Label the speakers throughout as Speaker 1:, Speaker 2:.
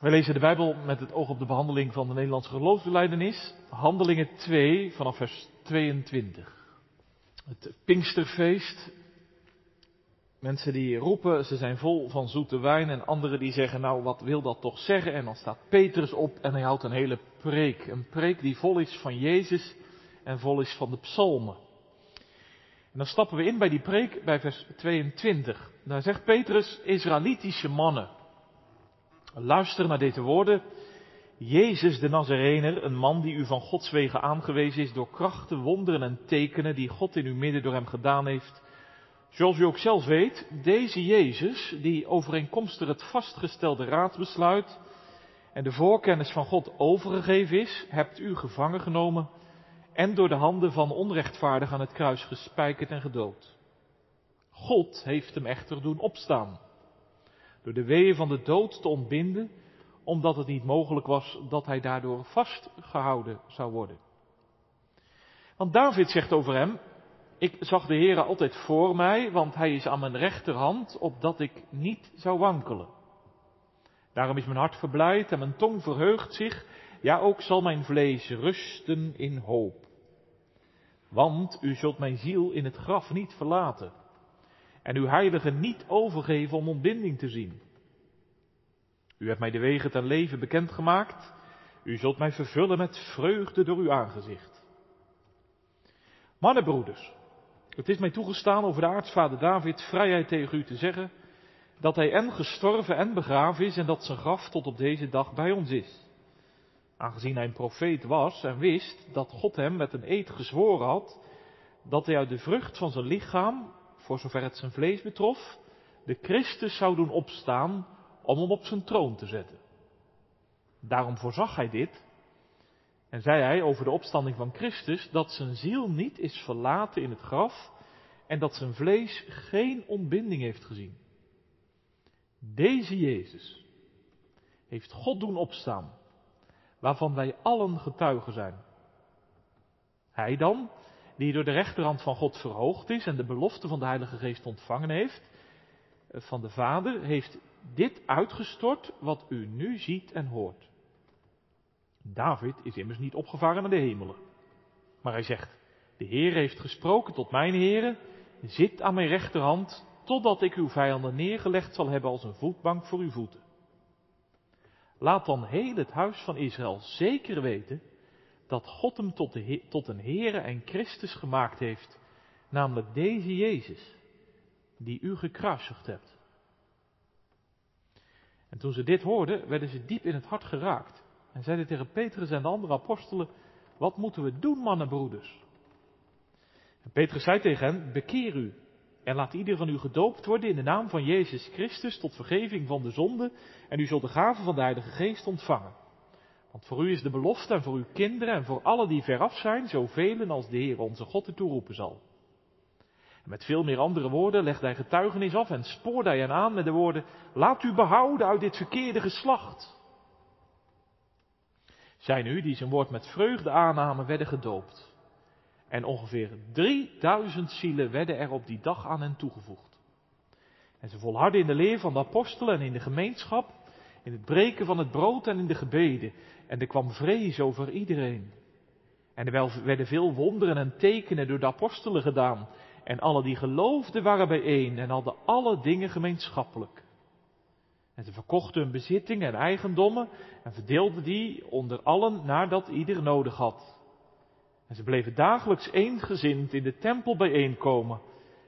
Speaker 1: Wij lezen de Bijbel met het oog op de behandeling van de Nederlandse geloofsbeleidenis. Handelingen 2 vanaf vers 22. Het Pinksterfeest. Mensen die roepen, ze zijn vol van zoete wijn. En anderen die zeggen, nou wat wil dat toch zeggen? En dan staat Petrus op en hij houdt een hele preek. Een preek die vol is van Jezus en vol is van de psalmen. En dan stappen we in bij die preek bij vers 22. Daar zegt Petrus, Israëlitische mannen. Luister naar deze woorden. Jezus de Nazarener, een man die u van Gods wegen aangewezen is door krachten, wonderen en tekenen die God in uw midden door hem gedaan heeft. Zoals u ook zelf weet, deze Jezus, die overeenkomstig het vastgestelde raadsbesluit en de voorkennis van God overgegeven is, hebt u gevangen genomen en door de handen van onrechtvaardig aan het kruis gespijkerd en gedood. God heeft hem echter doen opstaan door de weeën van de dood te ontbinden, omdat het niet mogelijk was dat hij daardoor vastgehouden zou worden. Want David zegt over hem, ik zag de Heere altijd voor mij, want hij is aan mijn rechterhand, opdat ik niet zou wankelen. Daarom is mijn hart verblijd en mijn tong verheugt zich, ja ook zal mijn vlees rusten in hoop. Want u zult mijn ziel in het graf niet verlaten en uw heilige niet overgeven om ontbinding te zien. U hebt mij de wegen ten leven bekendgemaakt. U zult mij vervullen met vreugde door uw aangezicht. Mannenbroeders, het is mij toegestaan over de aartsvader David vrijheid tegen u te zeggen dat hij en gestorven en begraven is en dat zijn graf tot op deze dag bij ons is. Aangezien hij een profeet was en wist dat God hem met een eed gezworen had dat hij uit de vrucht van zijn lichaam voor zover het zijn vlees betrof, de Christus zou doen opstaan om hem op zijn troon te zetten. Daarom voorzag hij dit en zei hij over de opstanding van Christus dat zijn ziel niet is verlaten in het graf en dat zijn vlees geen ontbinding heeft gezien. Deze Jezus heeft God doen opstaan, waarvan wij allen getuigen zijn. Hij dan, die door de rechterhand van God verhoogd is en de belofte van de Heilige Geest ontvangen heeft, eh, van de Vader, heeft dit uitgestort wat u nu ziet en hoort. David is immers niet opgevaren naar de hemelen. Maar hij zegt, de Heer heeft gesproken tot mijn heren, zit aan mijn rechterhand, totdat ik uw vijanden neergelegd zal hebben als een voetbank voor uw voeten. Laat dan heel het huis van Israël zeker weten dat God hem tot, de, tot een Heere en Christus gemaakt heeft, namelijk deze Jezus, die u gekruisigd hebt. En toen ze dit hoorden, werden ze diep in het hart geraakt en zeiden tegen Petrus en de andere apostelen, wat moeten we doen, mannenbroeders? En Petrus zei tegen hen, bekeer u en laat ieder van u gedoopt worden in de naam van Jezus Christus tot vergeving van de zonde en u zult de gave van de Heilige Geest ontvangen. Want voor u is de belofte en voor uw kinderen en voor alle die veraf zijn, zoveel als de Heer onze God ertoe roepen zal. Met veel meer andere woorden legde hij getuigenis af en spoorde hij hen aan met de woorden, laat u behouden uit dit verkeerde geslacht. Zij nu, die zijn woord met vreugde aannamen, werden gedoopt. En ongeveer 3000 zielen werden er op die dag aan hen toegevoegd. En ze volharden in de leer van de apostelen en in de gemeenschap, in het breken van het brood en in de gebeden. En er kwam vrees over iedereen. En er werden veel wonderen en tekenen door de apostelen gedaan. En alle die geloofden waren bijeen en hadden alle dingen gemeenschappelijk. En ze verkochten hun bezittingen en eigendommen en verdeelden die onder allen nadat ieder nodig had. En ze bleven dagelijks eensgezind in de tempel bijeenkomen.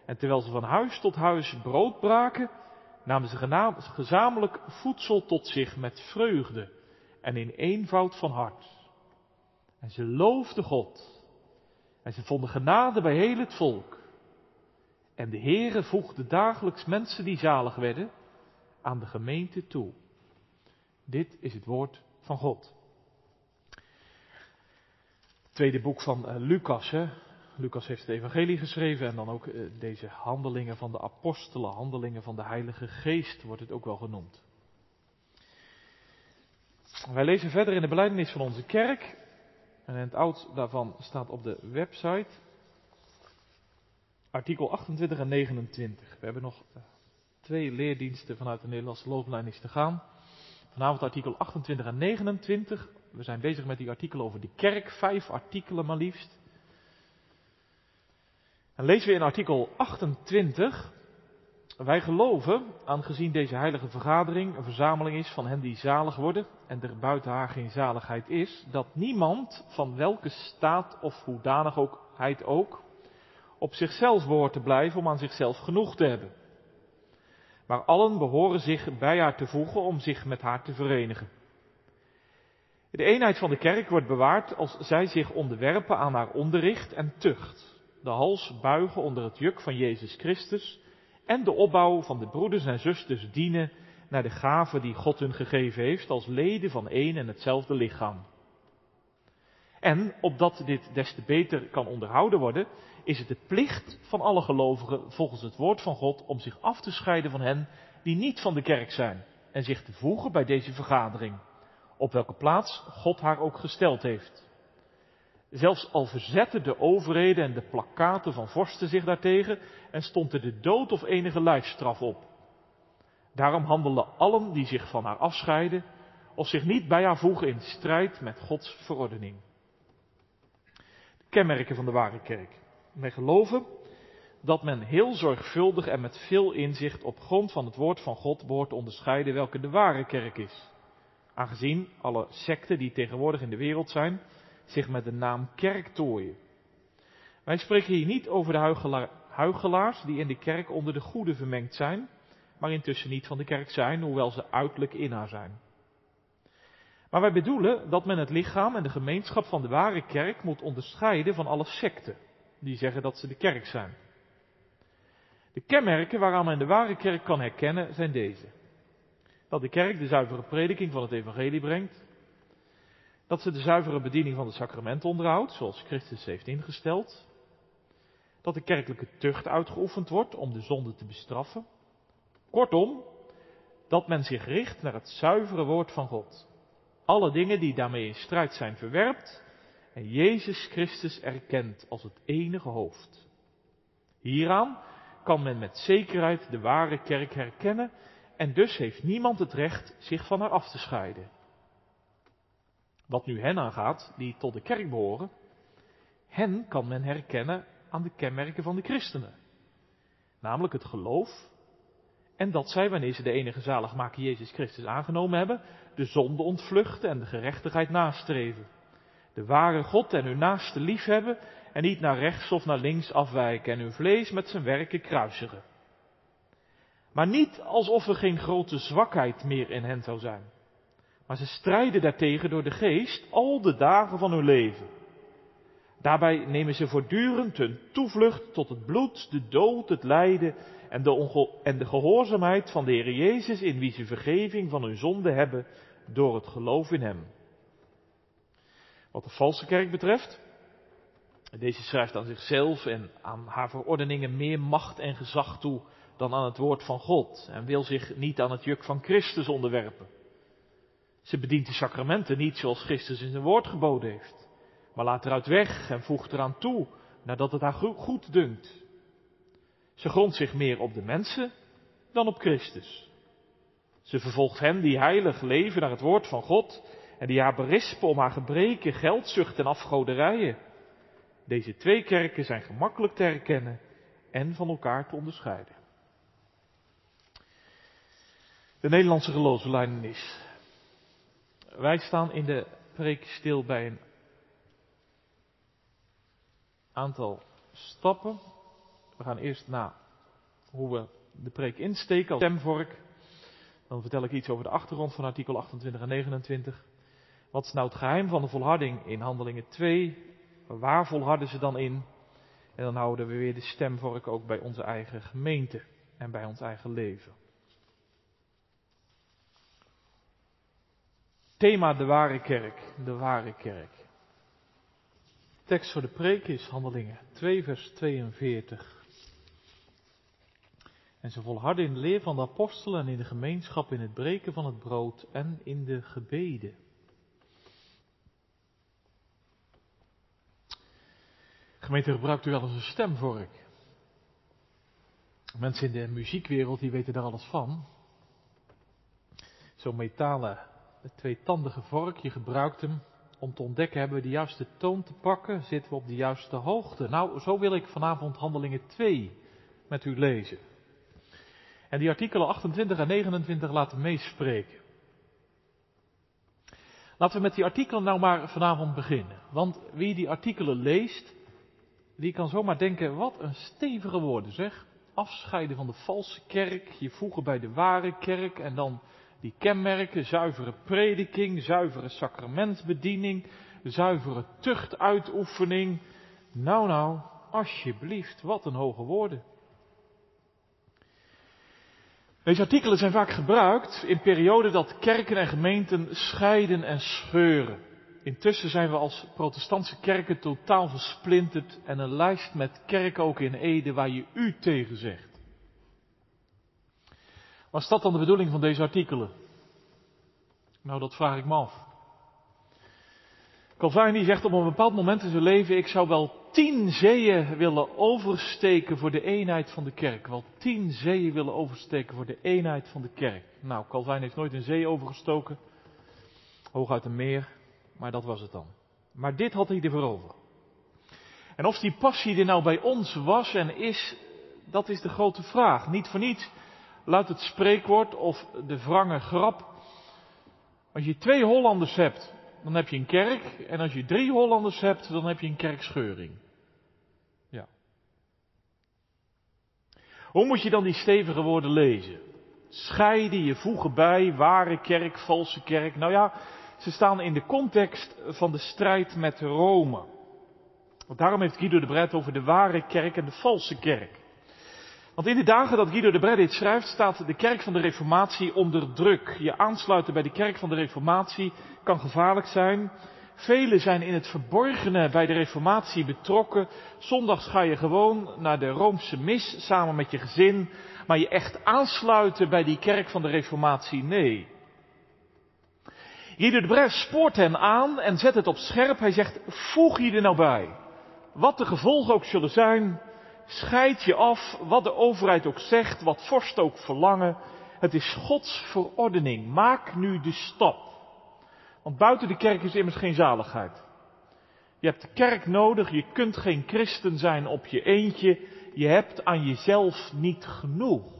Speaker 1: En terwijl ze van huis tot huis brood braken, namen ze gezamenlijk voedsel tot zich met vreugde en in eenvoud van hart. En ze loofden God. En ze vonden genade bij heel het volk. En de Heere voegde dagelijks mensen die zalig werden aan de gemeente toe. Dit is het woord van God. tweede boek van uh, Lucas. Hè? Lucas heeft het evangelie geschreven en dan ook uh, deze handelingen van de apostelen, handelingen van de Heilige Geest wordt het ook wel genoemd. Wij lezen verder in de beleidenis van onze kerk. En het oud daarvan staat op de website. Artikel 28 en 29. We hebben nog eh, twee leerdiensten vanuit de Nederlandse looplijnis te gaan. Vanavond artikel 28 en 29. We zijn bezig met die artikelen over de kerk. Vijf artikelen maar liefst. En lezen we in artikel 28. Wij geloven, aangezien deze heilige vergadering een verzameling is van hen die zalig worden en er buiten haar geen zaligheid is, dat niemand van welke staat of hoedanigheid ook op zichzelf behoort te blijven om aan zichzelf genoeg te hebben. Maar allen behoren zich bij haar te voegen om zich met haar te verenigen. De eenheid van de kerk wordt bewaard als zij zich onderwerpen aan haar onderricht en tucht, de hals buigen onder het juk van Jezus Christus en de opbouw van de broeders en zusters dienen naar de gaven die God hun gegeven heeft als leden van één en hetzelfde lichaam. En opdat dit des te beter kan onderhouden worden, is het de plicht van alle gelovigen volgens het woord van God om zich af te scheiden van hen die niet van de kerk zijn en zich te voegen bij deze vergadering, op welke plaats God haar ook gesteld heeft. Zelfs al verzetten de overheden en de plakkaten van vorsten zich daartegen en stond er de dood of enige lijfstraf op. Daarom handelen allen die zich van haar afscheiden of zich niet bij haar voegen in strijd met Gods verordening. De kenmerken van de ware kerk. Wij geloven dat men heel zorgvuldig en met veel inzicht op grond van het woord van God te onderscheiden welke de ware kerk is. Aangezien alle secten die tegenwoordig in de wereld zijn, zich met de naam kerk tooien. Wij spreken hier niet over de huigelaars die in de kerk onder de goede vermengd zijn, maar intussen niet van de kerk zijn, hoewel ze uiterlijk in haar zijn. Maar wij bedoelen dat men het lichaam en de gemeenschap van de ware kerk moet onderscheiden van alle secten die zeggen dat ze de kerk zijn. De kenmerken waaraan men de ware kerk kan herkennen zijn deze. Dat de kerk de zuivere prediking van het evangelie brengt. Dat ze de zuivere bediening van het sacrament onderhoudt, zoals Christus heeft ingesteld. Dat de kerkelijke tucht uitgeoefend wordt om de zonde te bestraffen. Kortom, dat men zich richt naar het zuivere woord van God. Alle dingen die daarmee in strijd zijn verwerpt en Jezus Christus erkent als het enige hoofd. Hieraan kan men met zekerheid de ware kerk herkennen en dus heeft niemand het recht zich van haar af te scheiden. Wat nu hen aangaat, die tot de kerk behoren, hen kan men herkennen aan de kenmerken van de christenen. Namelijk het geloof en dat zij, wanneer ze de enige zaligmaker Jezus Christus aangenomen hebben, de zonde ontvluchten en de gerechtigheid nastreven de ware God en hun naaste liefhebben en niet naar rechts of naar links afwijken en hun vlees met zijn werken kruisigen. Maar niet alsof er geen grote zwakheid meer in hen zou zijn. Maar ze strijden daartegen door de geest al de dagen van hun leven. Daarbij nemen ze voortdurend hun toevlucht tot het bloed, de dood, het lijden en de, en de gehoorzaamheid van de Heer Jezus in wie ze vergeving van hun zonde hebben door het geloof in Hem. Wat de valse kerk betreft, deze schrijft aan zichzelf en aan haar verordeningen meer macht en gezag toe dan aan het woord van God en wil zich niet aan het juk van Christus onderwerpen. Ze bedient de sacramenten niet zoals Christus in zijn woord geboden heeft, maar laat eruit weg en voegt eraan toe nadat het haar goed dunkt. Ze grondt zich meer op de mensen dan op Christus. Ze vervolgt hen die heilig leven naar het woord van God en die haar berispen om haar gebreken, geldzucht en afgoderijen. Deze twee kerken zijn gemakkelijk te herkennen en van elkaar te onderscheiden. De Nederlandse is. Wij staan in de preek stil bij een aantal stappen. We gaan eerst naar hoe we de preek insteken als stemvork. Dan vertel ik iets over de achtergrond van artikel 28 en 29. Wat is nou het geheim van de volharding in Handelingen 2? Waar volharden ze dan in? En dan houden we weer de stemvork ook bij onze eigen gemeente en bij ons eigen leven. Thema de ware kerk, de ware kerk. Tekst voor de preek is Handelingen 2 vers 42. En ze volharden in de leer van de apostelen en in de gemeenschap in het breken van het brood en in de gebeden. Gemeente, gebruikt u wel eens een stemvork? Mensen in de muziekwereld die weten daar alles van. Zo'n metalen tweetandige vork, je gebruikt hem om te ontdekken, hebben we de juiste toon te pakken? Zitten we op de juiste hoogte? Nou, zo wil ik vanavond Handelingen 2 met u lezen. En die artikelen 28 en 29 laten meespreken. Laten we met die artikelen nou maar vanavond beginnen. Want wie die artikelen leest, die kan zomaar denken, wat een stevige woorden zeg. Afscheiden van de valse kerk, je voegen bij de ware kerk en dan die kenmerken, zuivere prediking, zuivere sacramentsbediening, zuivere tuchtuitoefening. Nou nou, alsjeblieft, wat een hoge woorden. Deze artikelen zijn vaak gebruikt in perioden dat kerken en gemeenten scheiden en scheuren. Intussen zijn we als protestantse kerken totaal versplinterd en een lijst met kerken ook in Ede waar je u tegen zegt. Was dat dan de bedoeling van deze artikelen? Nou, dat vraag ik me af. Calvijn zegt op een bepaald moment in zijn leven, ik zou wel tien zeeën willen oversteken voor de eenheid van de kerk. Wel tien zeeën willen oversteken voor de eenheid van de kerk. Nou, Calvijn heeft nooit een zee overgestoken, hooguit een meer, maar dat was het dan. Maar dit had hij ervoor over. En of die passie er nou bij ons was en is, dat is de grote vraag. Niet voor niets luidt het spreekwoord of de wrange grap. Als je twee Hollanders hebt, dan heb je een kerk. En als je drie Hollanders hebt, dan heb je een kerkscheuring. Ja. Hoe moet je dan die stevige woorden lezen? Scheiden, je voegen bij, ware kerk, valse kerk. Nou ja, ze staan in de context van de strijd met Rome. Want daarom heeft Guido de Bret over de ware kerk en de valse kerk. Want in de dagen dat Guido de Bret dit schrijft, staat de kerk van de Reformatie onder druk. Je aansluiten bij de kerk van de Reformatie kan gevaarlijk zijn. Velen zijn in het verborgene bij de Reformatie betrokken. Zondags ga je gewoon naar de Roomse mis samen met je gezin. Maar je echt aansluiten bij die kerk van de Reformatie, nee. Guido de Bret spoort hen aan en zet het op scherp. Hij zegt, voeg je er nou bij. Wat de gevolgen ook zullen zijn, Scheid je af, wat de overheid ook zegt, wat vorst ook verlangen. Het is Gods verordening. Maak nu de stap. Want buiten de kerk is immers geen zaligheid. Je hebt de kerk nodig, je kunt geen christen zijn op je eentje. Je hebt aan jezelf niet genoeg.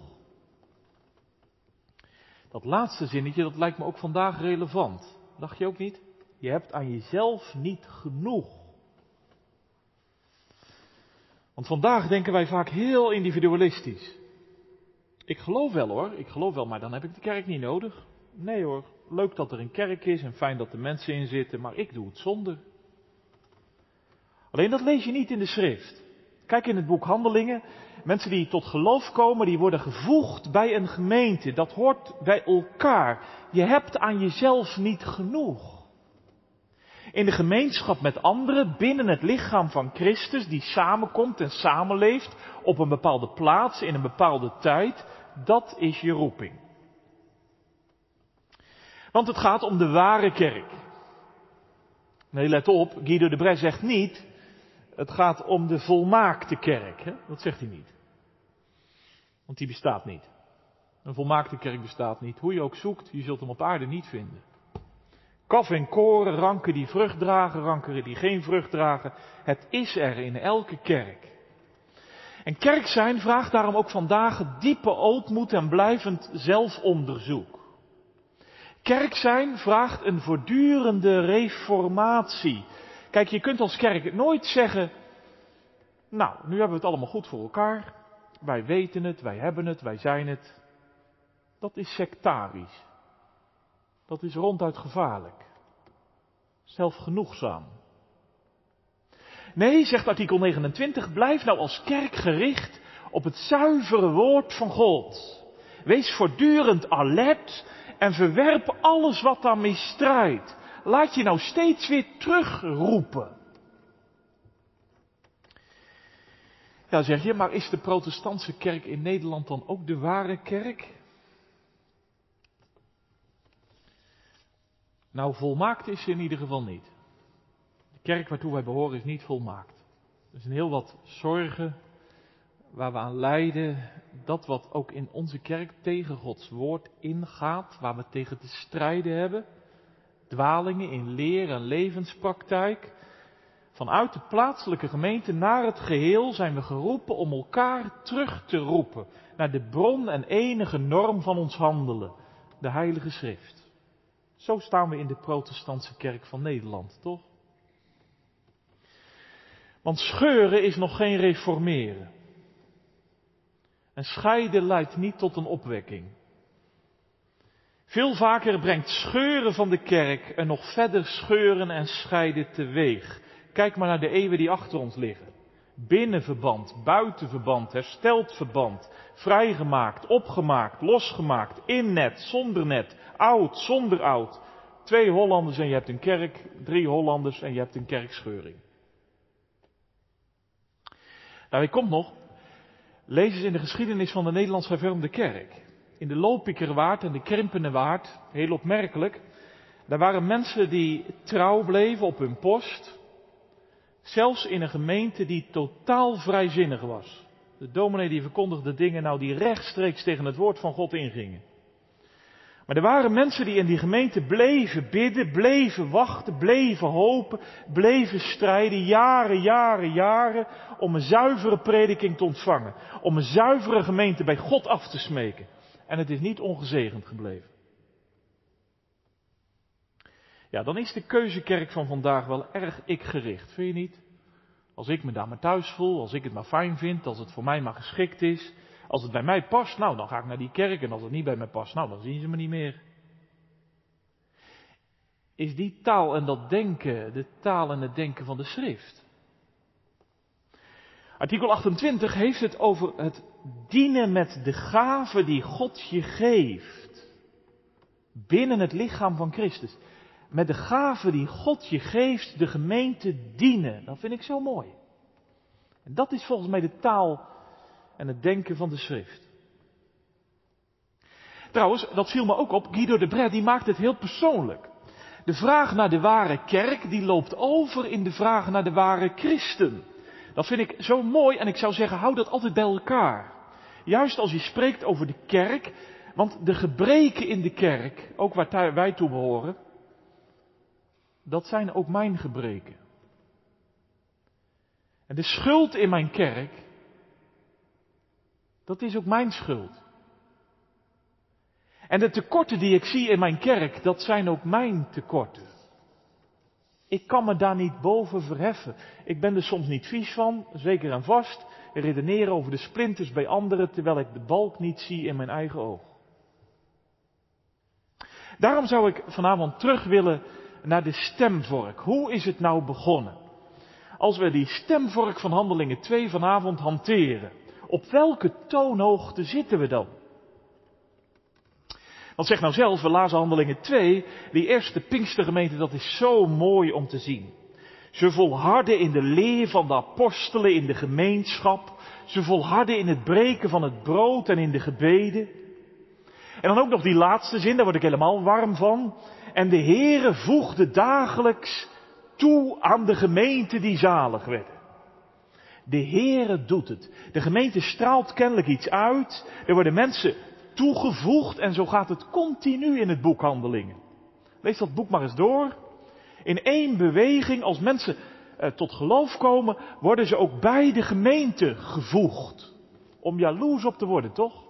Speaker 1: Dat laatste zinnetje, dat lijkt me ook vandaag relevant. Dacht je ook niet? Je hebt aan jezelf niet genoeg. Want vandaag denken wij vaak heel individualistisch. Ik geloof wel hoor, ik geloof wel, maar dan heb ik de kerk niet nodig. Nee hoor, leuk dat er een kerk is en fijn dat er mensen in zitten, maar ik doe het zonder. Alleen dat lees je niet in de schrift. Kijk in het boek Handelingen. Mensen die tot geloof komen, die worden gevoegd bij een gemeente. Dat hoort bij elkaar. Je hebt aan jezelf niet genoeg in de gemeenschap met anderen, binnen het lichaam van Christus, die samenkomt en samenleeft op een bepaalde plaats, in een bepaalde tijd, dat is je roeping. Want het gaat om de ware kerk. Nee, let op, Guido de Bres zegt niet, het gaat om de volmaakte kerk. Hè? Dat zegt hij niet. Want die bestaat niet. Een volmaakte kerk bestaat niet. Hoe je ook zoekt, je zult hem op aarde niet vinden. Kaf en koren, ranken die vrucht dragen, ranken die geen vrucht dragen. Het is er in elke kerk. En kerk zijn vraagt daarom ook vandaag diepe ootmoed en blijvend zelfonderzoek. Kerk zijn vraagt een voortdurende reformatie. Kijk, je kunt als kerk nooit zeggen, nou, nu hebben we het allemaal goed voor elkaar. Wij weten het, wij hebben het, wij zijn het. Dat is sectarisch. Dat is ronduit gevaarlijk. Zelfgenoegzaam. Nee, zegt artikel 29, blijf nou als kerk gericht op het zuivere woord van God. Wees voortdurend alert en verwerp alles wat daarmee strijdt. Laat je nou steeds weer terugroepen. Ja, zeg je, maar is de protestantse kerk in Nederland dan ook de ware kerk? Nou, volmaakt is ze in ieder geval niet. De kerk waartoe wij behoren is niet volmaakt. Er zijn heel wat zorgen waar we aan lijden, dat wat ook in onze kerk tegen Gods woord ingaat, waar we tegen te strijden hebben, dwalingen in leer en levenspraktijk, vanuit de plaatselijke gemeente naar het geheel zijn we geroepen om elkaar terug te roepen naar de bron en enige norm van ons handelen, de Heilige Schrift. Zo staan we in de protestantse kerk van Nederland, toch? Want scheuren is nog geen reformeren. En scheiden leidt niet tot een opwekking. Veel vaker brengt scheuren van de kerk en nog verder scheuren en scheiden teweeg. Kijk maar naar de eeuwen die achter ons liggen. Binnenverband, buitenverband, hersteld verband, vrijgemaakt, opgemaakt, losgemaakt, in net, zonder net, oud, zonder oud. Twee Hollanders en je hebt een kerk, drie Hollanders en je hebt een kerkscheuring. Nou, ik komt nog. Lees eens in de geschiedenis van de Nederlands hervormde kerk. In de Lopikerwaard en de Krimpenewaard, heel opmerkelijk. Daar waren mensen die trouw bleven op hun post. Zelfs in een gemeente die totaal vrijzinnig was. De dominee die verkondigde dingen nou die rechtstreeks tegen het woord van God ingingen. Maar er waren mensen die in die gemeente bleven bidden, bleven wachten, bleven hopen, bleven strijden, jaren, jaren, jaren, om een zuivere prediking te ontvangen. Om een zuivere gemeente bij God af te smeken. En het is niet ongezegend gebleven. Ja, dan is de keuzekerk van vandaag wel erg ik-gericht, vind je niet? Als ik me daar maar thuis voel, als ik het maar fijn vind, als het voor mij maar geschikt is, als het bij mij past, nou dan ga ik naar die kerk en als het niet bij mij past, nou dan zien ze me niet meer. Is die taal en dat denken de taal en het denken van de schrift? Artikel 28 heeft het over het dienen met de gave die God je geeft. Binnen het lichaam van Christus. Met de gave die God je geeft, de gemeente dienen. Dat vind ik zo mooi. En dat is volgens mij de taal en het denken van de schrift. Trouwens, dat viel me ook op, Guido de Bret die maakt het heel persoonlijk. De vraag naar de ware kerk, die loopt over in de vraag naar de ware christen. Dat vind ik zo mooi en ik zou zeggen, hou dat altijd bij elkaar. Juist als je spreekt over de kerk, want de gebreken in de kerk, ook waar wij toe behoren, dat zijn ook mijn gebreken. En de schuld in mijn kerk, dat is ook mijn schuld. En de tekorten die ik zie in mijn kerk, dat zijn ook mijn tekorten. Ik kan me daar niet boven verheffen. Ik ben er soms niet vies van, zeker en vast, redeneren over de splinters bij anderen, terwijl ik de balk niet zie in mijn eigen oog. Daarom zou ik vanavond terug willen naar de stemvork. Hoe is het nou begonnen? Als we die stemvork van Handelingen 2 vanavond hanteren, op welke toonhoogte zitten we dan? Want zeg nou zelf, we lazen Handelingen 2, die eerste Pinkstergemeente, dat is zo mooi om te zien. Ze volharden in de leer van de apostelen in de gemeenschap. Ze volharden in het breken van het brood en in de gebeden. En dan ook nog die laatste zin, daar word ik helemaal warm van. En de Heere voegde dagelijks toe aan de gemeente die zalig werden. De Heere doet het. De gemeente straalt kennelijk iets uit. Er worden mensen toegevoegd en zo gaat het continu in het boek Handelingen. Lees dat boek maar eens door. In één beweging, als mensen eh, tot geloof komen, worden ze ook bij de gemeente gevoegd. Om jaloers op te worden, toch?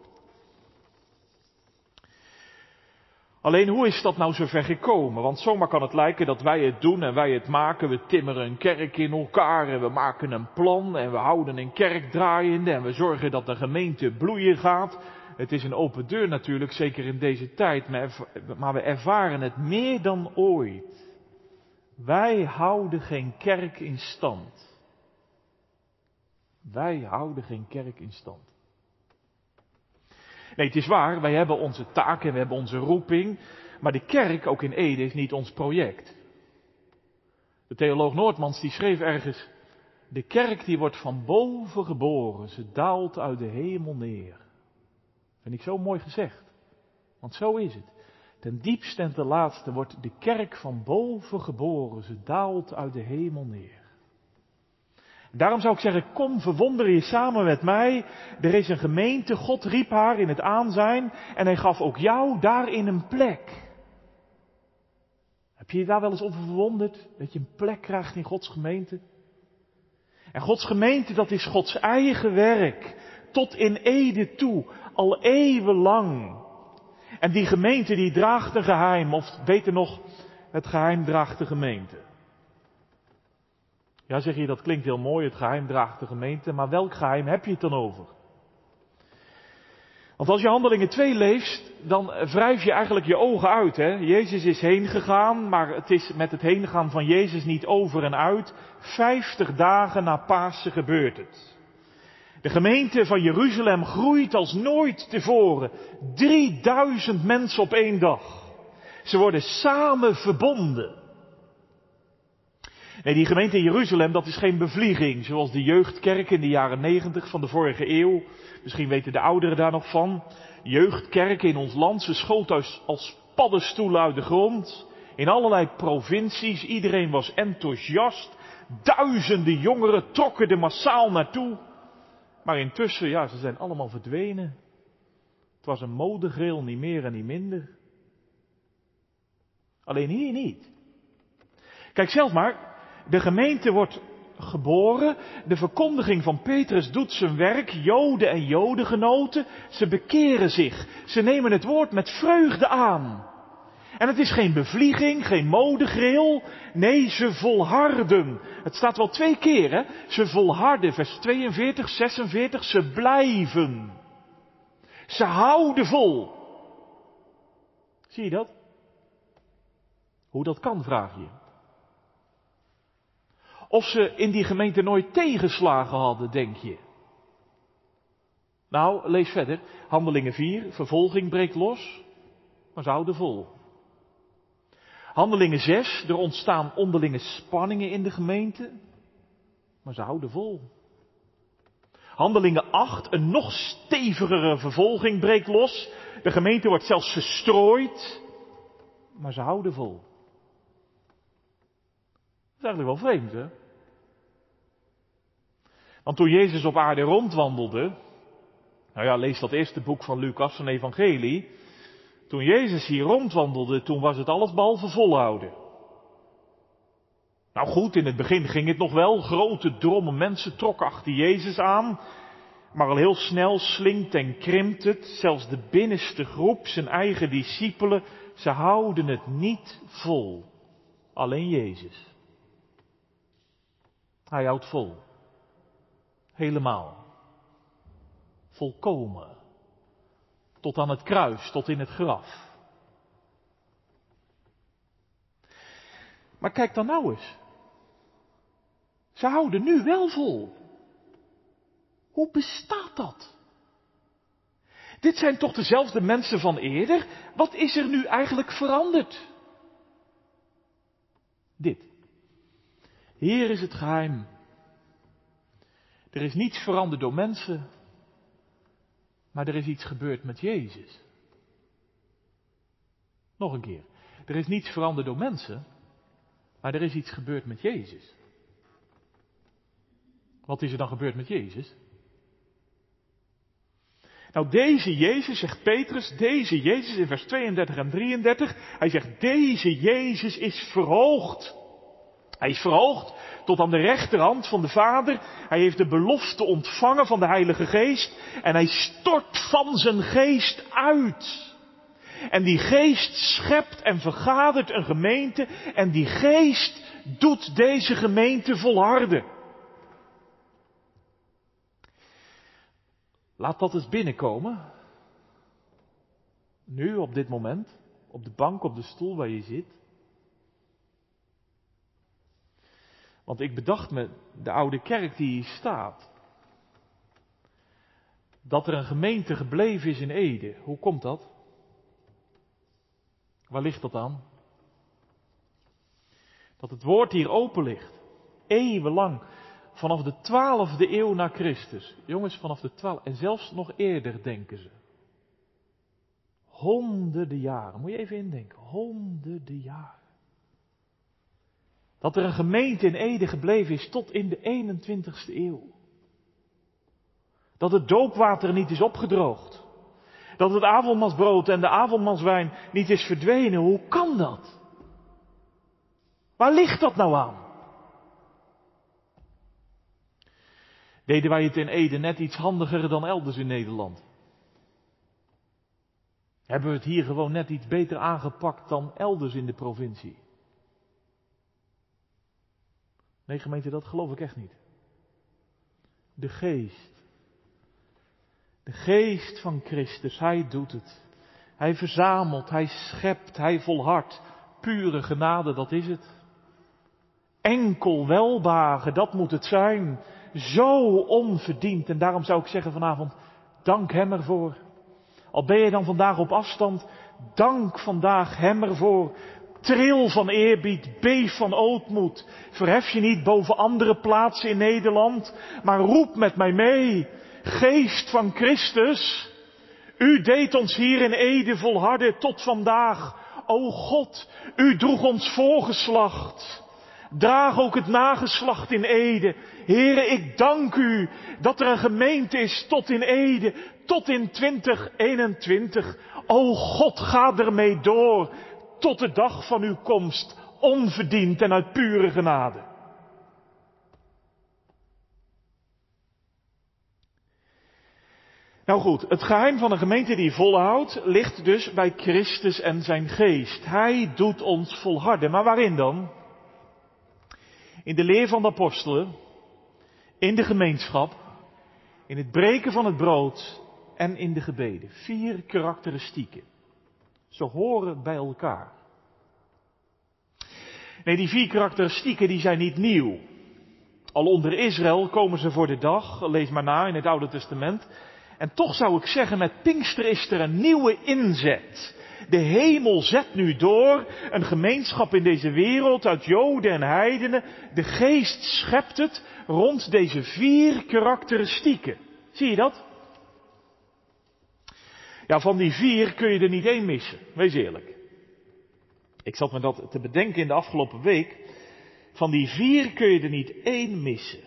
Speaker 1: Alleen hoe is dat nou zover gekomen? Want zomaar kan het lijken dat wij het doen en wij het maken. We timmeren een kerk in elkaar en we maken een plan en we houden een kerk draaiende en we zorgen dat de gemeente bloeien gaat. Het is een open deur natuurlijk, zeker in deze tijd, maar we ervaren het meer dan ooit. Wij houden geen kerk in stand. Wij houden geen kerk in stand. Nee, het is waar, wij hebben onze taak en we hebben onze roeping, maar de kerk, ook in Ede, is niet ons project. De theoloog Noordmans die schreef ergens, de kerk die wordt van boven geboren, ze daalt uit de hemel neer. Vind ik zo mooi gezegd. Want zo is het. Ten diepste en ten laatste wordt de kerk van boven geboren, ze daalt uit de hemel neer. Daarom zou ik zeggen, kom verwonder je samen met mij. Er is een gemeente, God riep haar in het aanzijn en hij gaf ook jou daarin een plek. Heb je je daar wel eens over verwonderd? Dat je een plek krijgt in Gods gemeente? En Gods gemeente, dat is Gods eigen werk. Tot in Ede toe, al eeuwenlang. En die gemeente die draagt een geheim, of beter nog, het geheim draagt de gemeente. Ja, zeg je, dat klinkt heel mooi, het geheim draagt de gemeente, maar welk geheim heb je het dan over? Want als je handelingen 2 leest, dan wrijf je eigenlijk je ogen uit. Hè? Jezus is heen gegaan, maar het is met het heengaan van Jezus niet over en uit. Vijftig dagen na Pasen gebeurt het. De gemeente van Jeruzalem groeit als nooit tevoren. 3000 mensen op één dag. Ze worden samen verbonden. Nee, die gemeente in Jeruzalem, dat is geen bevlieging, zoals de jeugdkerk in de jaren negentig van de vorige eeuw. Misschien weten de ouderen daar nog van. Jeugdkerken in ons land, ze schoot als paddenstoelen uit de grond. In allerlei provincies, iedereen was enthousiast. Duizenden jongeren trokken er massaal naartoe. Maar intussen, ja, ze zijn allemaal verdwenen. Het was een modegril, niet meer en niet minder. Alleen hier niet. Kijk zelf maar, de gemeente wordt geboren. De verkondiging van Petrus doet zijn werk. Joden en jodengenoten, ze bekeren zich. Ze nemen het woord met vreugde aan. En het is geen bevlieging, geen modegril. Nee, ze volharden. Het staat wel twee keer, hè? Ze volharden, vers 42, 46. Ze blijven. Ze houden vol. Zie je dat? Hoe dat kan, vraag je. Of ze in die gemeente nooit tegenslagen hadden, denk je. Nou, lees verder. Handelingen 4, vervolging breekt los, maar ze houden vol. Handelingen 6, er ontstaan onderlinge spanningen in de gemeente, maar ze houden vol. Handelingen 8, een nog stevigere vervolging breekt los. De gemeente wordt zelfs verstrooid, maar ze houden vol is eigenlijk wel vreemd, hè? Want toen Jezus op aarde rondwandelde, nou ja, lees dat eerste boek van Lucas, een evangelie. Toen Jezus hier rondwandelde, toen was het alles behalve volhouden. Nou goed, in het begin ging het nog wel. Grote drommen mensen trokken achter Jezus aan. Maar al heel snel slinkt en krimpt het. Zelfs de binnenste groep, zijn eigen discipelen, ze houden het niet vol. Alleen Jezus. Hij houdt vol. Helemaal. Volkomen. Tot aan het kruis, tot in het graf. Maar kijk dan nou eens. Ze houden nu wel vol. Hoe bestaat dat? Dit zijn toch dezelfde mensen van eerder? Wat is er nu eigenlijk veranderd? Dit. Hier is het geheim. Er is niets veranderd door mensen, maar er is iets gebeurd met Jezus. Nog een keer. Er is niets veranderd door mensen, maar er is iets gebeurd met Jezus. Wat is er dan gebeurd met Jezus? Nou, deze Jezus, zegt Petrus, deze Jezus in vers 32 en 33, hij zegt, deze Jezus is verhoogd hij is verhoogd tot aan de rechterhand van de Vader. Hij heeft de belofte ontvangen van de Heilige Geest. En hij stort van zijn geest uit. En die geest schept en vergadert een gemeente. En die geest doet deze gemeente volharden. Laat dat eens binnenkomen. Nu, op dit moment. Op de bank, op de stoel waar je zit. Want ik bedacht me, de oude kerk die hier staat, dat er een gemeente gebleven is in Ede. Hoe komt dat? Waar ligt dat aan? Dat het woord hier open ligt. Eeuwenlang. Vanaf de twaalfde eeuw na Christus. Jongens, vanaf de twaalf. En zelfs nog eerder denken ze. Honderden jaren. Moet je even indenken. Honderden jaren. Dat er een gemeente in Ede gebleven is tot in de 21ste eeuw. Dat het doopwater niet is opgedroogd. Dat het avondmansbrood en de avondmanswijn niet is verdwenen. Hoe kan dat? Waar ligt dat nou aan? Deden wij het in Ede net iets handiger dan elders in Nederland? Hebben we het hier gewoon net iets beter aangepakt dan elders in de provincie? Nee, gemeente, dat geloof ik echt niet. De geest. De geest van Christus, hij doet het. Hij verzamelt, hij schept, hij volhardt. Pure genade, dat is het. Enkel welbagen, dat moet het zijn. Zo onverdiend. En daarom zou ik zeggen vanavond, dank hem ervoor. Al ben je dan vandaag op afstand, dank vandaag hem ervoor. Tril van eerbied, beef van ootmoed. Verhef je niet boven andere plaatsen in Nederland, maar roep met mij mee. Geest van Christus, u deed ons hier in Ede volharden tot vandaag. O God, u droeg ons voorgeslacht. Draag ook het nageslacht in Ede. Heren, ik dank u dat er een gemeente is tot in Ede, tot in 2021. O God, ga ermee door tot de dag van uw komst, onverdiend en uit pure genade. Nou goed, het geheim van een gemeente die volhoudt ligt dus bij Christus en zijn geest. Hij doet ons volharden. Maar waarin dan? In de leer van de apostelen, in de gemeenschap, in het breken van het brood en in de gebeden. Vier karakteristieken. Ze horen bij elkaar. Nee, die vier karakteristieken die zijn niet nieuw. Al onder Israël komen ze voor de dag, lees maar na in het Oude Testament. En toch zou ik zeggen, met Pinkster is er een nieuwe inzet. De hemel zet nu door, een gemeenschap in deze wereld uit Joden en Heidenen. De geest schept het rond deze vier karakteristieken. Zie je dat? Ja, van die vier kun je er niet één missen. Wees eerlijk. Ik zat me dat te bedenken in de afgelopen week. Van die vier kun je er niet één missen.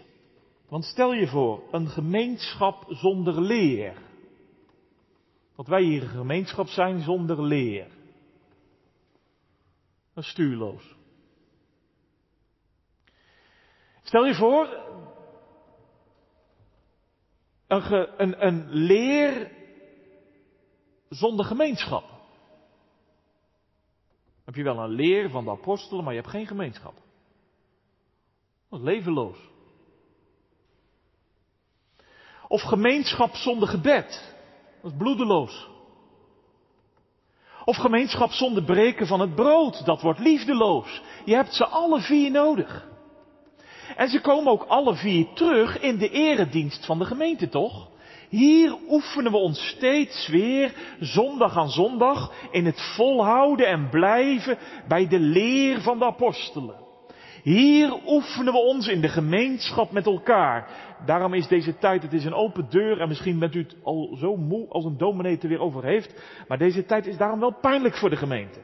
Speaker 1: Want stel je voor, een gemeenschap zonder leer. Dat wij hier een gemeenschap zijn zonder leer. Dat is stuurloos. Stel je voor, een, een, een leer zonder gemeenschap. Heb je wel een leer van de apostelen, maar je hebt geen gemeenschap. Dat is levenloos. Of gemeenschap zonder gebed. Dat is bloedeloos. Of gemeenschap zonder breken van het brood. Dat wordt liefdeloos. Je hebt ze alle vier nodig. En ze komen ook alle vier terug in de eredienst van de gemeente, toch? Hier oefenen we ons steeds weer, zondag aan zondag, in het volhouden en blijven bij de leer van de apostelen. Hier oefenen we ons in de gemeenschap met elkaar. Daarom is deze tijd, het is een open deur en misschien bent u het al zo moe als een dominee er weer over heeft. Maar deze tijd is daarom wel pijnlijk voor de gemeente.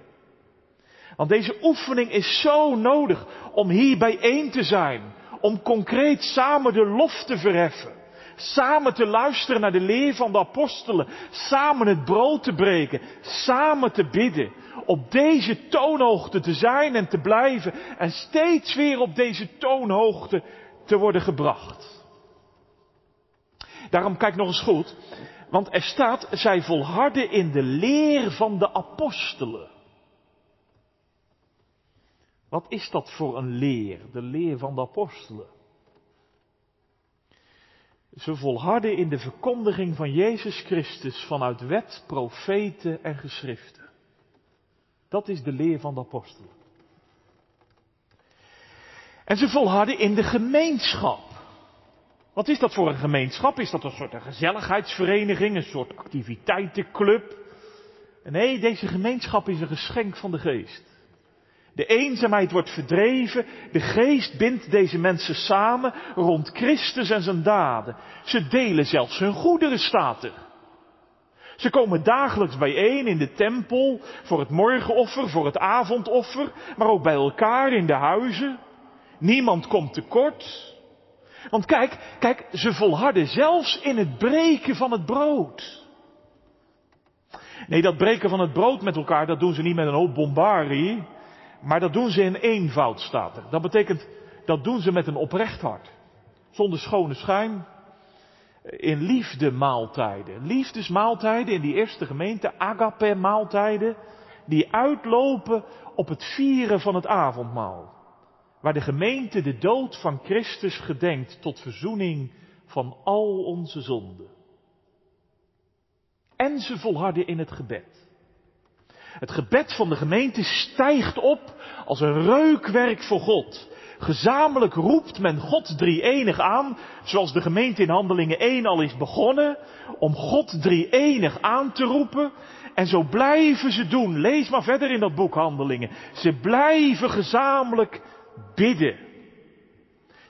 Speaker 1: Want deze oefening is zo nodig om hier bijeen te zijn. Om concreet samen de lof te verheffen. Samen te luisteren naar de leer van de apostelen. Samen het brood te breken. Samen te bidden. Op deze toonhoogte te zijn en te blijven. En steeds weer op deze toonhoogte te worden gebracht. Daarom kijk nog eens goed. Want er staat, zij volharden in de leer van de apostelen. Wat is dat voor een leer? De leer van de apostelen. Ze volharden in de verkondiging van Jezus Christus vanuit wet, profeten en geschriften. Dat is de leer van de apostelen. En ze volharden in de gemeenschap. Wat is dat voor een gemeenschap? Is dat een soort gezelligheidsvereniging, een soort activiteitenclub? Nee, deze gemeenschap is een geschenk van de geest. De eenzaamheid wordt verdreven. De geest bindt deze mensen samen rond Christus en zijn daden. Ze delen zelfs hun goederen, staat. Ze komen dagelijks bijeen in de tempel voor het morgenoffer, voor het avondoffer, maar ook bij elkaar in de huizen. Niemand komt tekort. Want kijk, kijk, ze volharden zelfs in het breken van het brood. Nee, dat breken van het brood met elkaar, dat doen ze niet met een hoop bombarie. Maar dat doen ze in eenvoud, staat er. Dat betekent, dat doen ze met een oprecht hart. Zonder schone schijn. In liefde maaltijden. Liefdesmaaltijden in die eerste gemeente, agape maaltijden. Die uitlopen op het vieren van het avondmaal. Waar de gemeente de dood van Christus gedenkt tot verzoening van al onze zonden. En ze volharden in het gebed. Het gebed van de gemeente stijgt op als een reukwerk voor God. Gezamenlijk roept men God drie-enig aan, zoals de gemeente in Handelingen 1 al is begonnen, om God drie-enig aan te roepen. En zo blijven ze doen. Lees maar verder in dat boek Handelingen. Ze blijven gezamenlijk bidden.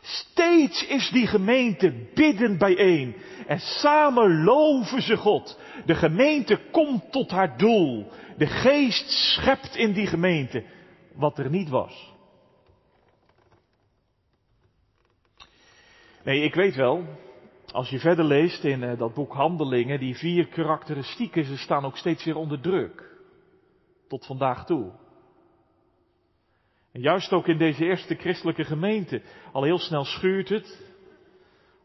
Speaker 1: Steeds is die gemeente bidden bijeen. En samen loven ze God. De gemeente komt tot haar doel. De geest schept in die gemeente wat er niet was. Nee, ik weet wel, als je verder leest in uh, dat boek Handelingen, die vier karakteristieken, ze staan ook steeds weer onder druk. Tot vandaag toe. En juist ook in deze eerste christelijke gemeente, al heel snel schuurt het,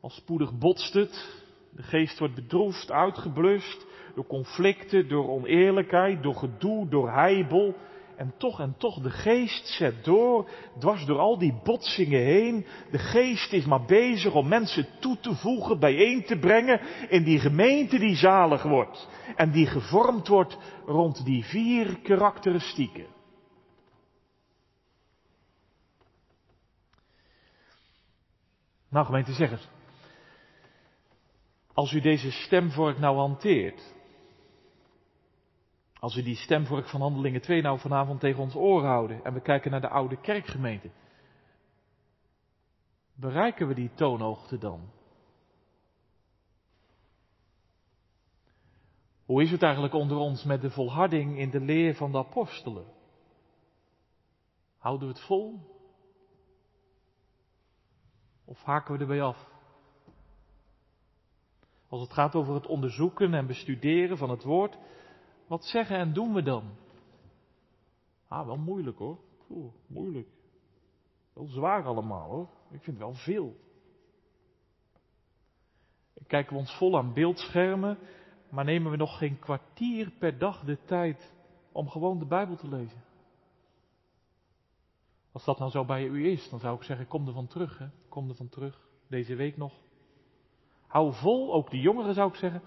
Speaker 1: al spoedig botst het, de geest wordt bedroefd, uitgeblust, door conflicten, door oneerlijkheid, door gedoe, door heibel. En toch en toch, de geest zet door, dwars door al die botsingen heen. De geest is maar bezig om mensen toe te voegen, bijeen te brengen in die gemeente die zalig wordt. En die gevormd wordt rond die vier karakteristieken. Nou, gemeente, zeg het. Als u deze stemvork nou hanteert, als we die stemvork van Handelingen 2 nou vanavond tegen ons oor houden en we kijken naar de oude kerkgemeente, bereiken we die toonhoogte dan? Hoe is het eigenlijk onder ons met de volharding in de leer van de apostelen? Houden we het vol? Of haken we erbij af? Als het gaat over het onderzoeken en bestuderen van het woord, wat zeggen en doen we dan? Ah, wel moeilijk hoor. Oeh, moeilijk. Wel zwaar allemaal hoor. Ik vind wel veel. Kijken we ons vol aan beeldschermen, maar nemen we nog geen kwartier per dag de tijd om gewoon de Bijbel te lezen? Als dat nou zo bij u is, dan zou ik zeggen, kom er van terug, hè? kom er van terug, deze week nog. Hou vol, ook de jongeren zou ik zeggen.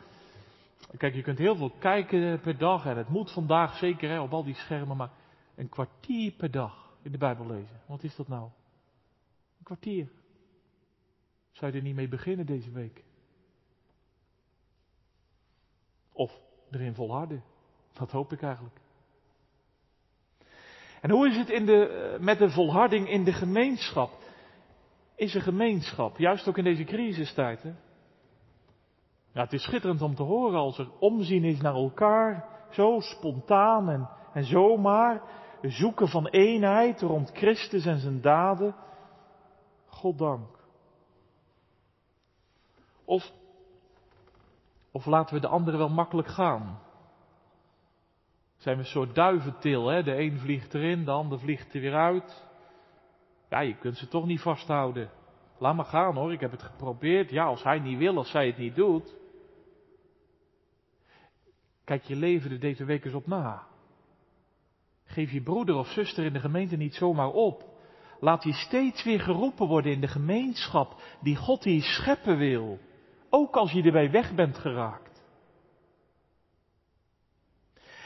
Speaker 1: Kijk, je kunt heel veel kijken per dag en het moet vandaag zeker hè, op al die schermen, maar een kwartier per dag in de Bijbel lezen. Wat is dat nou? Een kwartier. Zou je er niet mee beginnen deze week? Of erin volharden? Dat hoop ik eigenlijk. En hoe is het in de, eh, met de volharding in de gemeenschap? Is er gemeenschap, juist ook in deze crisistijd? Hè? Ja, het is schitterend om te horen als er omzien is naar elkaar, zo spontaan en, en zomaar, zoeken van eenheid rond Christus en zijn daden. God dank. Of, of laten we de anderen wel makkelijk gaan. Zijn we een soort duiventil, hè? De een vliegt erin, de ander vliegt er weer uit. Ja, je kunt ze toch niet vasthouden. Laat maar gaan hoor, ik heb het geprobeerd. Ja, als hij niet wil, als zij het niet doet. Kijk je leven er deze week eens op na. Geef je broeder of zuster in de gemeente niet zomaar op. Laat die steeds weer geroepen worden in de gemeenschap die God die scheppen wil. Ook als je erbij weg bent geraakt.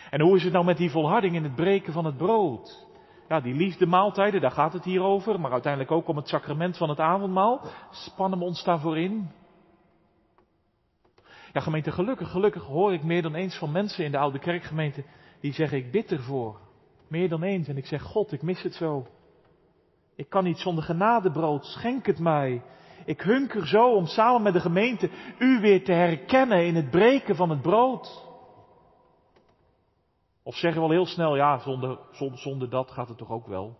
Speaker 1: En hoe is het nou met die volharding in het breken van het brood? Ja, die liefde maaltijden, daar gaat het hier over, maar uiteindelijk ook om het sacrament van het avondmaal. Spannen we ons daarvoor in? Ja, gemeente, gelukkig, gelukkig hoor ik meer dan eens van mensen in de oude kerkgemeente die zeggen, ik bid ervoor. Meer dan eens. En ik zeg, God, ik mis het zo. Ik kan niet zonder genadebrood, schenk het mij. Ik hunker zo om samen met de gemeente u weer te herkennen in het breken van het brood. Of zeggen we al heel snel, ja, zonder, zonder, zonder dat gaat het toch ook wel.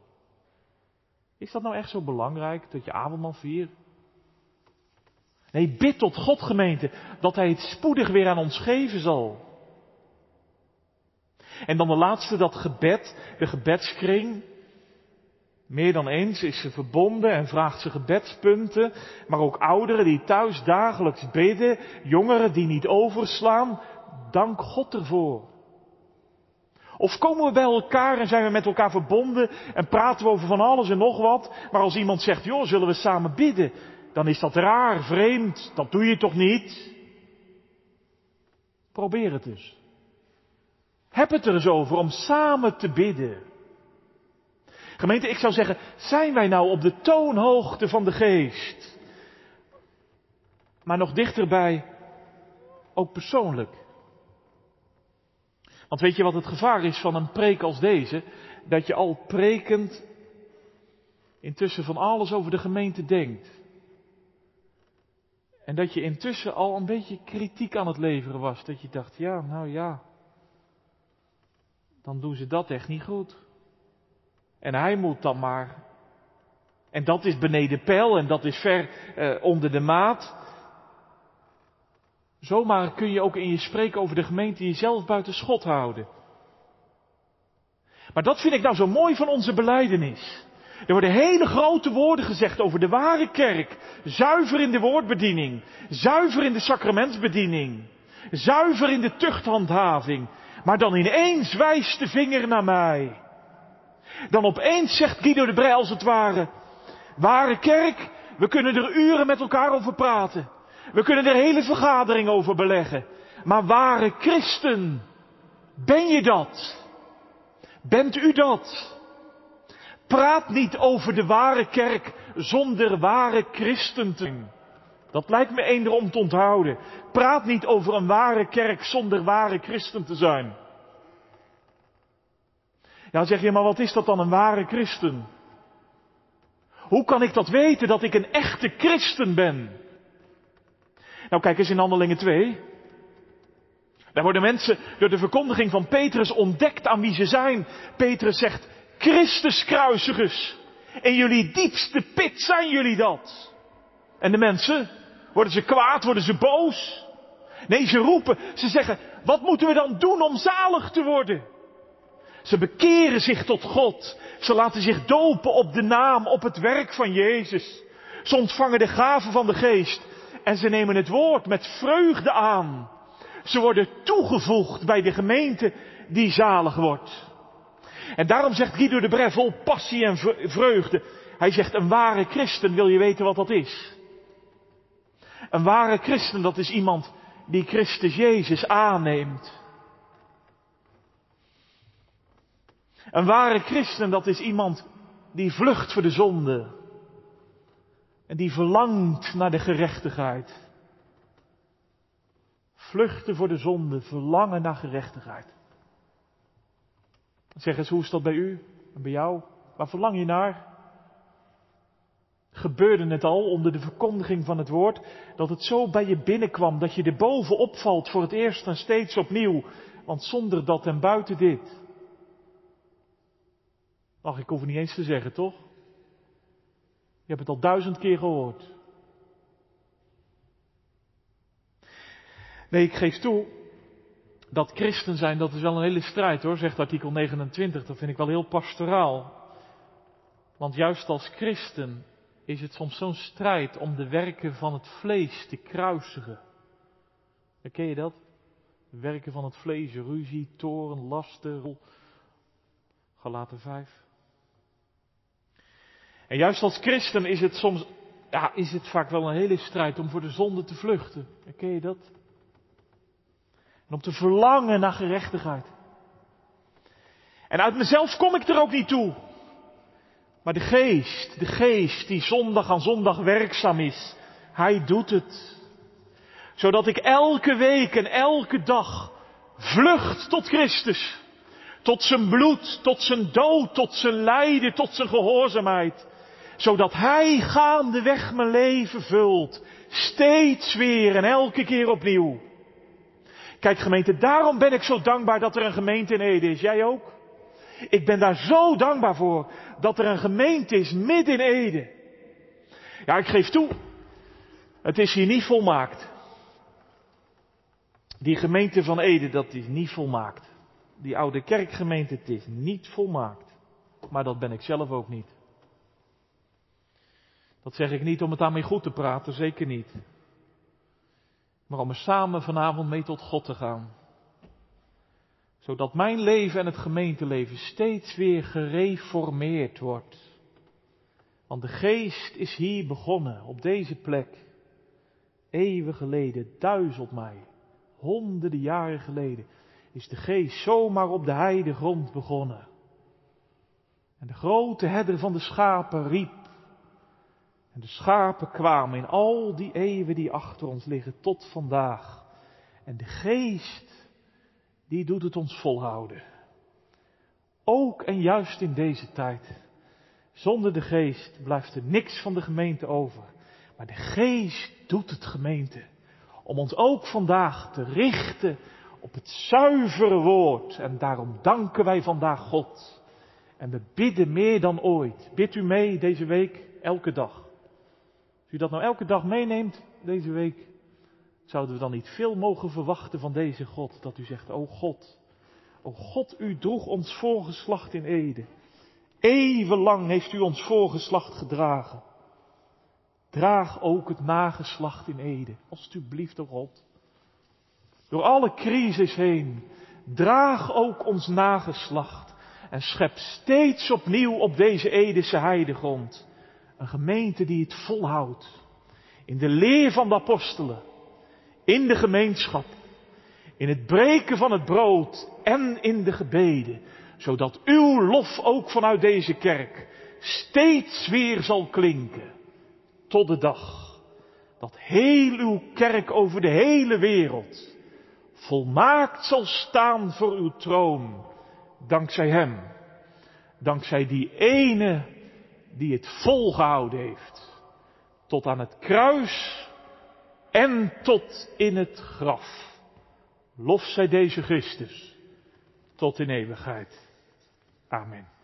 Speaker 1: Is dat nou echt zo belangrijk dat je avondmaal viert? Nee, bid tot God gemeente dat Hij het spoedig weer aan ons geven zal. En dan de laatste, dat gebed, de gebedskring. Meer dan eens is ze verbonden en vraagt ze gebedspunten, maar ook ouderen die thuis dagelijks bidden, jongeren die niet overslaan, dank God ervoor. Of komen we bij elkaar en zijn we met elkaar verbonden en praten we over van alles en nog wat, maar als iemand zegt, joh, zullen we samen bidden, dan is dat raar, vreemd, dat doe je toch niet? Probeer het dus. Heb het er eens over om samen te bidden. Gemeente, ik zou zeggen, zijn wij nou op de toonhoogte van de geest? Maar nog dichterbij, ook persoonlijk. Want weet je wat het gevaar is van een preek als deze? Dat je al prekend intussen van alles over de gemeente denkt. En dat je intussen al een beetje kritiek aan het leveren was. Dat je dacht, ja, nou ja, dan doen ze dat echt niet goed. En hij moet dan maar. En dat is beneden peil en dat is ver eh, onder de maat. Zomaar kun je ook in je spreken over de gemeente jezelf buiten schot houden. Maar dat vind ik nou zo mooi van onze beleidenis. Er worden hele grote woorden gezegd over de ware kerk. Zuiver in de woordbediening. Zuiver in de sacramentsbediening. Zuiver in de tuchthandhaving. Maar dan ineens wijst de vinger naar mij. Dan opeens zegt Guido de Brij als het ware. Ware kerk, we kunnen er uren met elkaar over praten. We kunnen er hele vergaderingen over beleggen. Maar ware christen, ben je dat? Bent u dat? Praat niet over de ware kerk zonder ware christen te Dat lijkt me eender om te onthouden. Praat niet over een ware kerk zonder ware christen te zijn. Ja, zeg je, maar wat is dat dan een ware christen? Hoe kan ik dat weten dat ik een echte christen ben? Nou, kijk eens in Handelingen 2. Daar worden mensen door de verkondiging van Petrus ontdekt aan wie ze zijn. Petrus zegt, Christus kruisigers. In jullie diepste pit zijn jullie dat. En de mensen, worden ze kwaad, worden ze boos? Nee, ze roepen, ze zeggen, wat moeten we dan doen om zalig te worden? Ze bekeren zich tot God. Ze laten zich dopen op de naam, op het werk van Jezus. Ze ontvangen de gaven van de geest. En ze nemen het woord met vreugde aan. Ze worden toegevoegd bij de gemeente die zalig wordt. En daarom zegt Guido de Bref vol passie en vreugde. Hij zegt een ware christen, wil je weten wat dat is? Een ware christen, dat is iemand die Christus Jezus aanneemt. Een ware christen, dat is iemand die vlucht voor de zonde. En die verlangt naar de gerechtigheid. Vluchten voor de zonde, verlangen naar gerechtigheid. Zeg eens, hoe is dat bij u en bij jou? Waar verlang je naar? Gebeurde het al onder de verkondiging van het woord, dat het zo bij je binnenkwam, dat je er bovenop valt voor het eerst en steeds opnieuw, want zonder dat en buiten dit. Ach, ik hoef het niet eens te zeggen, toch? Je hebt het al duizend keer gehoord. Nee, ik geef toe, dat christen zijn, dat is wel een hele strijd hoor, zegt artikel 29. Dat vind ik wel heel pastoraal. Want juist als christen is het soms zo'n strijd om de werken van het vlees te kruisigen. Ken je dat? Werken van het vlees, ruzie, toren, lasten, Galaten 5. En juist als christen is het soms, ja, is het vaak wel een hele strijd om voor de zonde te vluchten. Ken je dat? En om te verlangen naar gerechtigheid. En uit mezelf kom ik er ook niet toe. Maar de geest, de geest die zondag aan zondag werkzaam is, hij doet het. Zodat ik elke week en elke dag vlucht tot Christus. Tot zijn bloed, tot zijn dood, tot zijn lijden, tot zijn gehoorzaamheid. Zodat hij gaandeweg mijn leven vult. Steeds weer en elke keer opnieuw. Kijk gemeente, daarom ben ik zo dankbaar dat er een gemeente in Ede is. Jij ook? Ik ben daar zo dankbaar voor dat er een gemeente is midden in Ede. Ja, ik geef toe, het is hier niet volmaakt. Die gemeente van Ede, dat is niet volmaakt. Die oude kerkgemeente, het is niet volmaakt. Maar dat ben ik zelf ook niet. Dat zeg ik niet om het daarmee goed te praten, zeker niet. Maar om er samen vanavond mee tot God te gaan. Zodat mijn leven en het gemeenteleven steeds weer gereformeerd wordt. Want de geest is hier begonnen, op deze plek. Eeuwen geleden, duizend mij, honderden jaren geleden, is de geest zomaar op de heide grond begonnen. En de grote herder van de schapen riep. En de schapen kwamen in al die eeuwen die achter ons liggen tot vandaag. En de geest, die doet het ons volhouden. Ook en juist in deze tijd. Zonder de geest blijft er niks van de gemeente over. Maar de geest doet het gemeente. Om ons ook vandaag te richten op het zuivere woord. En daarom danken wij vandaag God. En we bidden meer dan ooit. Bid u mee deze week, elke dag. Als u dat nou elke dag meeneemt, deze week, zouden we dan niet veel mogen verwachten van deze God. Dat u zegt, o God, o God, u droeg ons voorgeslacht in Ede. Eeuwenlang heeft u ons voorgeslacht gedragen. Draag ook het nageslacht in Ede, alstublieft, o God. Door alle crisis heen, draag ook ons nageslacht en schep steeds opnieuw op deze Edese heidegrond een gemeente die het volhoudt. In de leer van de apostelen, in de gemeenschap, in het breken van het brood en in de gebeden, zodat uw lof ook vanuit deze kerk steeds weer zal klinken, tot de dag dat heel uw kerk over de hele wereld volmaakt zal staan voor uw troon dankzij Hem. Dankzij die ene die het volgehouden heeft. Tot aan het kruis en tot in het graf. Lof zij deze Christus tot in eeuwigheid. Amen.